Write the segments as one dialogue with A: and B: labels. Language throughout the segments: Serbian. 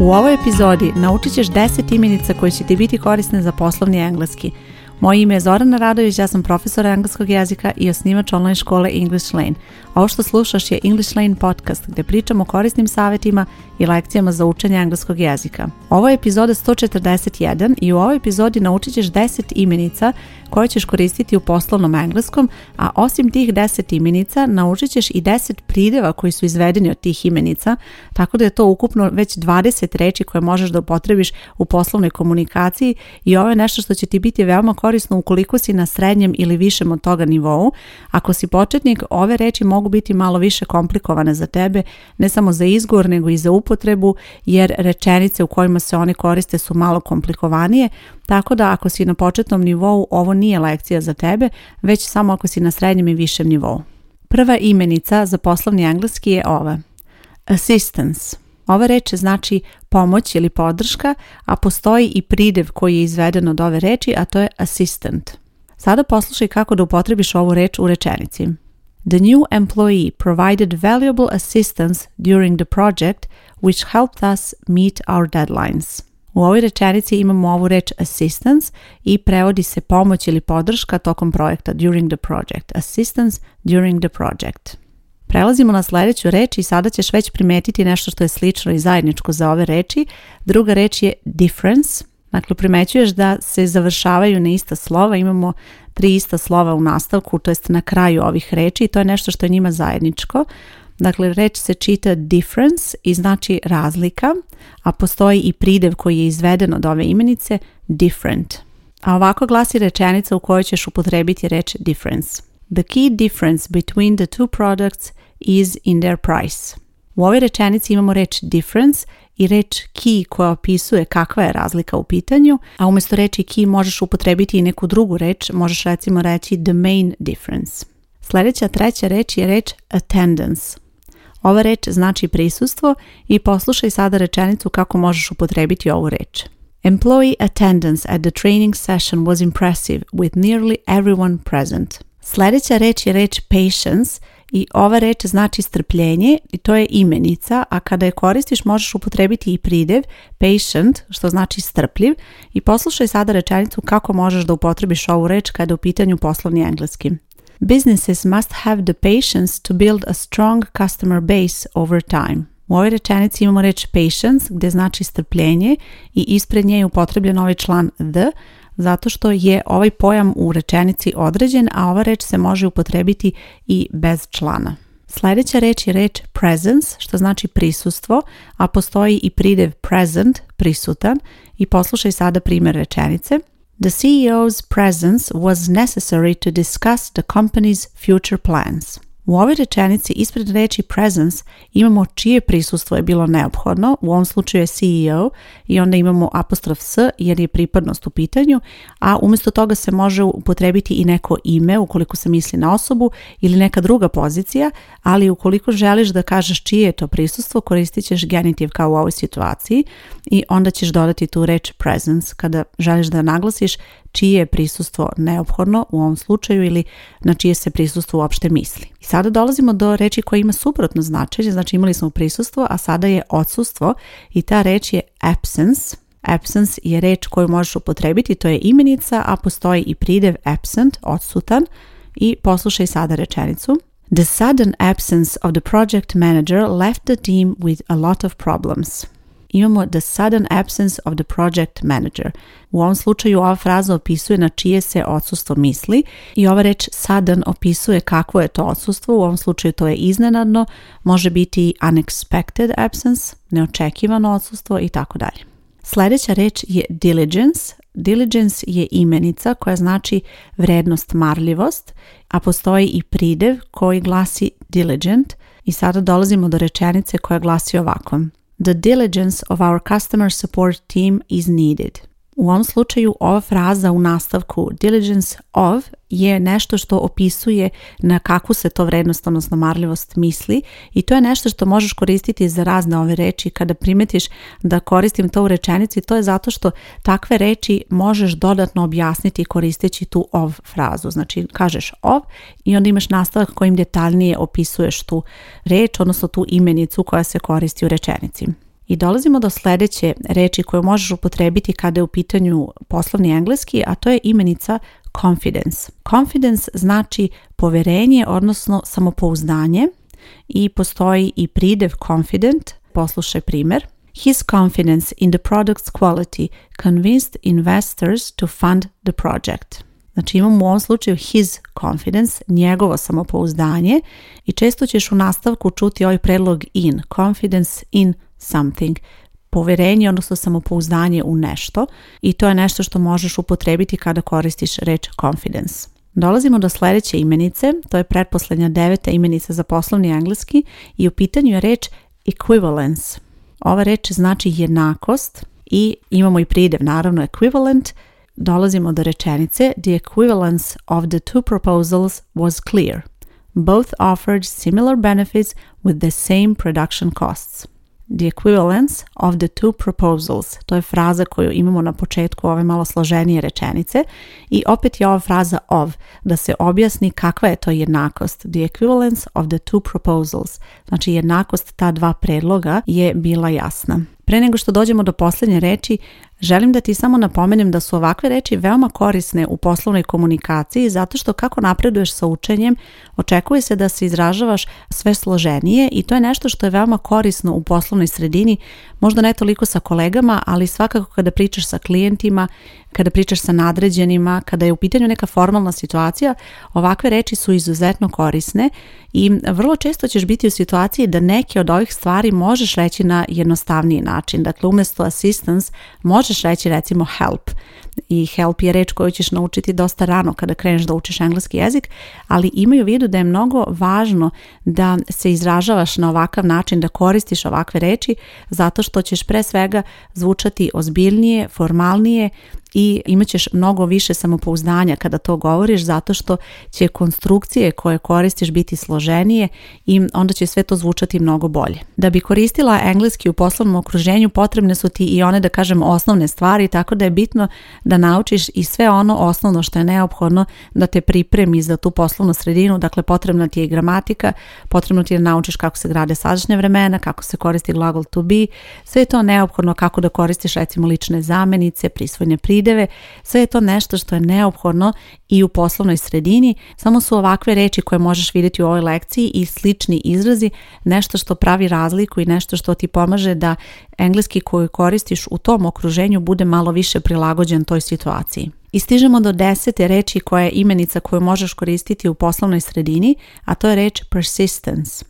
A: U ovoj epizodi naučit ćeš 10 imenica koje će ti biti korisne za poslovni engleski – moje ime je Zorana Radović, ja sam profesor engleskog jezika i osnivač online škole English Lane. ovo što slušaš je English Lane podcast gdje pričamo o korisnim savjetima i lekcijama za učenje engleskog jezika. Ovo je epizoda 141 i u ovoj epizodi naučit ćeš 10 imenica koje ćeš koristiti u poslovnom engleskom, a osim tih 10 imenica naučit ćeš i 10 prideva koji su izvedeni od tih imenica, tako da je to ukupno već 20 reči koje možeš da upotrebiš u poslovnoj komunikaciji i ovo je nešto što će ti biti veoma korisno ukoliko si na srednjem ili višem od toga nivou. Ako si početnik, ove reči mogu biti malo više komplikovane za tebe, ne samo za izgovor nego i za upotrebu, jer rečenice u kojima se one koriste su malo komplikovanije, tako da ako si na početnom nivou, ovo nije lekcija za tebe, već samo ako si na srednjem i višem nivou. Prva imenica za poslovni engleski je ova. Assistance. Ova reč znači pomoć ili podrška, a postoji i pridev koji je izveden od ove reči, a to je assistant. Sada poslušaj kako da upotrebiš ovu reč u rečenici. The new employee provided valuable assistance during the project which helped us meet our deadlines. U ovoj rečenici imamo ovu reč assistance i prevodi se pomoć ili podrška tokom projekta during the project. Assistance during the project. Prelazimo na sljedeću reč i sada ćeš već primetiti nešto što je slično i zajedničko za ove reči. Druga reč je difference. Dakle, primećuješ da se završavaju na ista slova, imamo tri ista slova u nastavku, to jest na kraju ovih reči i to je nešto što je njima zajedničko. Dakle, reč se čita difference i znači razlika, a postoji i pridev koji je izveden od ove imenice different. A ovako glasi rečenica u kojoj ćeš upotrebiti reč difference. The key difference between the two products is in their price. U ovoj rečenici imamo reč difference i reč key koja opisuje kakva je razlika u pitanju, a umjesto reći key možeš upotrebiti i neku drugu reč, možeš recimo reći the main difference. Sljedeća treća reč je reč attendance. Ova reč znači prisustvo i poslušaj sada rečenicu kako možeš upotrebiti ovu reč. Employee attendance at the training session was impressive with nearly everyone present. Sljedeća reč je reč patience i ova reč znači strpljenje i to je imenica, a kada je koristiš možeš upotrebiti i pridev patient, što znači strpljiv i poslušaj sada rečenicu kako možeš da upotrebiš ovu reč kada je u pitanju poslovni engleski. Businesses must have the patience to build a strong customer base over time. U ovoj rečenici imamo reč patience gdje znači strpljenje i ispred nje je upotrebljen ovaj član the, zato što je ovaj pojam u rečenici određen, a ova reč se može upotrebiti i bez člana. Sljedeća reč je reč presence, što znači prisustvo, a postoji i pridev present, prisutan, i poslušaj sada primjer rečenice. The CEO's presence was necessary to discuss the company's future plans. U ovoj rečenici ispred reči presence imamo čije prisustvo je bilo neophodno, u ovom slučaju je CEO i onda imamo apostrof s jer je pripadnost u pitanju, a umjesto toga se može upotrebiti i neko ime ukoliko se misli na osobu ili neka druga pozicija, ali ukoliko želiš da kažeš čije je to prisustvo koristit ćeš genitiv kao u ovoj situaciji i onda ćeš dodati tu reč presence kada želiš da naglasiš čije je prisustvo neophodno u ovom slučaju ili na čije se prisustvo uopšte misli. I sada dolazimo do reči koja ima suprotno značenje, znači imali smo prisustvo, a sada je odsustvo i ta reč je absence, Absence je reč koju možeš upotrebiti, to je imenica, a postoji i pridev absent, odsutan. I poslušaj sada rečenicu. The sudden absence of the project manager left the team with a lot of problems imamo the sudden absence of the project manager. U ovom slučaju ova fraza opisuje na čije se odsustvo misli i ova reč sudden opisuje kakvo je to odsustvo, u ovom slučaju to je iznenadno, može biti unexpected absence, neočekivano odsustvo i tako dalje. Sljedeća reč je diligence, Diligence je imenica koja znači vrednost marljivost, a postoji i pridev koji glasi diligent i sada dolazimo do rečenice koja glasi ovako. The diligence of our customer support team is needed. U ovom slučaju ova fraza u nastavku diligence of je nešto što opisuje na kakvu se to vrednost, odnosno marljivost misli i to je nešto što možeš koristiti za razne ove reči. Kada primetiš da koristim to u rečenici, to je zato što takve reči možeš dodatno objasniti koristeći tu of frazu. Znači kažeš of i onda imaš nastavak kojim detaljnije opisuješ tu reč, odnosno tu imenicu koja se koristi u rečenici. I dolazimo do sljedeće reči koju možeš upotrebiti kada je u pitanju poslovni engleski, a to je imenica confidence. Confidence znači povjerenje odnosno samopouzdanje i postoji i pridev confident. Poslušaj primjer. His confidence in the product's quality convinced investors to fund the project. Znači imamo u ovom slučaju his confidence, njegovo samopouzdanje i često ćeš u nastavku čuti ovaj predlog in, confidence in something, poverenje, odnosno samopouzdanje u nešto i to je nešto što možeš upotrebiti kada koristiš reč confidence. Dolazimo do sljedeće imenice, to je pretposlednja deveta imenica za poslovni engleski i u pitanju je reč equivalence. Ova reč znači jednakost i imamo i pridev, naravno equivalent. Dolazimo do rečenice The equivalence of the two proposals was clear. Both offered similar benefits with the same production costs the equivalence of the two proposals. To je fraza koju imamo na početku ove malo složenije rečenice i opet je ova fraza of da se objasni kakva je to jednakost. The equivalence of the two proposals. Znači jednakost ta dva predloga je bila jasna. Pre nego što dođemo do posljednje reči, želim da ti samo napomenem da su ovakve reči veoma korisne u poslovnoj komunikaciji zato što kako napreduješ sa učenjem, očekuje se da se izražavaš sve složenije i to je nešto što je veoma korisno u poslovnoj sredini, možda ne toliko sa kolegama, ali svakako kada pričaš sa klijentima, kada pričaš sa nadređenima, kada je u pitanju neka formalna situacija, ovakve reči su izuzetno korisne i vrlo često ćeš biti u situaciji da neke od ovih stvari možeš reći na jednostavniji način način. Dakle, umjesto assistance možeš reći recimo help i help je reč koju ćeš naučiti dosta rano kada kreneš da učiš engleski jezik, ali imaju u vidu da je mnogo važno da se izražavaš na ovakav način, da koristiš ovakve reči, zato što ćeš pre svega zvučati ozbiljnije, formalnije i imat ćeš mnogo više samopouzdanja kada to govoriš zato što će konstrukcije koje koristiš biti složenije i onda će sve to zvučati mnogo bolje. Da bi koristila engleski u poslovnom okruženju potrebne su ti i one da kažem osnovne stvari tako da je bitno da naučiš i sve ono osnovno što je neophodno da te pripremi za tu poslovnu sredinu, dakle potrebna ti je i gramatika, potrebno ti je da naučiš kako se grade sadašnje vremena, kako se koristi glagol to be, sve je to neophodno kako da koristiš recimo lične zamenice, prisvojne prideve, sve je to nešto što je neophodno i u poslovnoj sredini, samo su ovakve reči koje možeš vidjeti u ovoj lekciji i slični izrazi nešto što pravi razliku i nešto što ti pomaže da engleski koji koristiš u tom okruženju bude malo više prilagođen to situaciji. I stižemo do desete reči koja je imenica koju možeš koristiti u poslovnoj sredini, a to je reč persistence.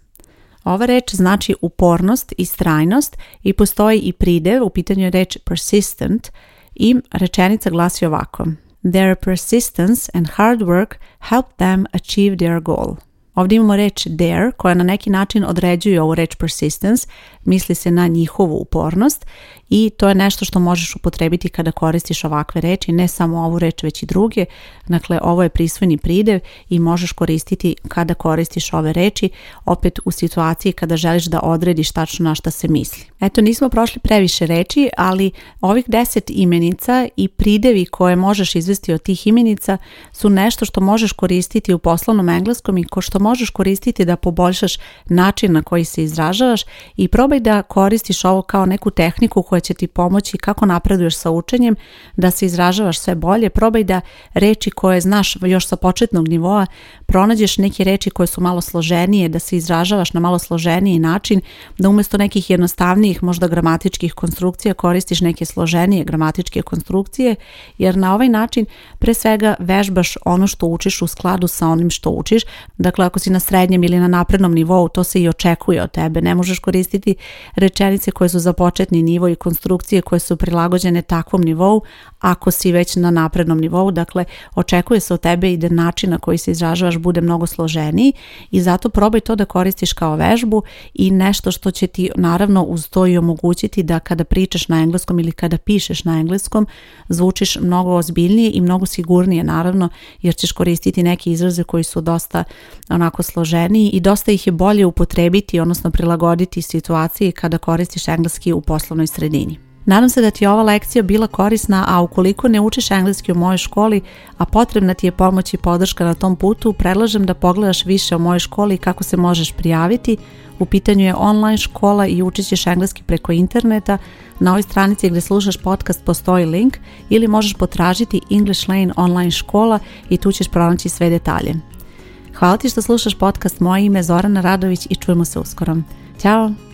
A: Ova reč znači upornost i strajnost i postoji i pridev, u pitanju je reč persistent i rečenica glasi ovako. Their persistence and hard work help them achieve their goal. Ovdje imamo reč dare koja na neki način određuje ovu reč persistence, misli se na njihovu upornost i to je nešto što možeš upotrebiti kada koristiš ovakve reči, ne samo ovu reč već i druge. Dakle, ovo je prisvojni pridev i možeš koristiti kada koristiš ove reči, opet u situaciji kada želiš da odrediš tačno na šta se misli. Eto, nismo prošli previše reči, ali ovih deset imenica i pridevi koje možeš izvesti od tih imenica su nešto što možeš koristiti u poslovnom engleskom i ko što možeš koristiti da poboljšaš način na koji se izražavaš i probaj da koristiš ovo kao neku tehniku koja će ti pomoći kako napreduješ sa učenjem, da se izražavaš sve bolje, probaj da reči koje znaš još sa početnog nivoa pronađeš neke reči koje su malo složenije, da se izražavaš na malo složeniji način, da umjesto nekih jednostavnijih možda gramatičkih konstrukcija koristiš neke složenije gramatičke konstrukcije, jer na ovaj način pre svega vežbaš ono što učiš u skladu sa onim što učiš. Dakle, si na srednjem ili na naprednom nivou, to se i očekuje od tebe. Ne možeš koristiti rečenice koje su za početni nivo i konstrukcije koje su prilagođene takvom nivou ako si već na naprednom nivou. Dakle, očekuje se od tebe i da način na koji se izražavaš bude mnogo složeniji i zato probaj to da koristiš kao vežbu i nešto što će ti naravno uz to i omogućiti da kada pričaš na engleskom ili kada pišeš na engleskom zvučiš mnogo ozbiljnije i mnogo sigurnije naravno jer ćeš koristiti neke izraze koji su dosta onako složeniji i dosta ih je bolje upotrebiti, odnosno prilagoditi situaciji kada koristiš engleski u poslovnoj sredini. Nadam se da ti je ova lekcija bila korisna, a ukoliko ne učiš engleski u mojoj školi, a potrebna ti je pomoć i podrška na tom putu, predlažem da pogledaš više o mojoj školi i kako se možeš prijaviti. U pitanju je online škola i učit ćeš engleski preko interneta. Na ovoj stranici gdje slušaš podcast postoji link ili možeš potražiti English Lane online škola i tu ćeš pronaći sve detalje. Hvala ti što slušaš podcast Moje ime Zorana Radović i čujemo se uskoro. Ćao!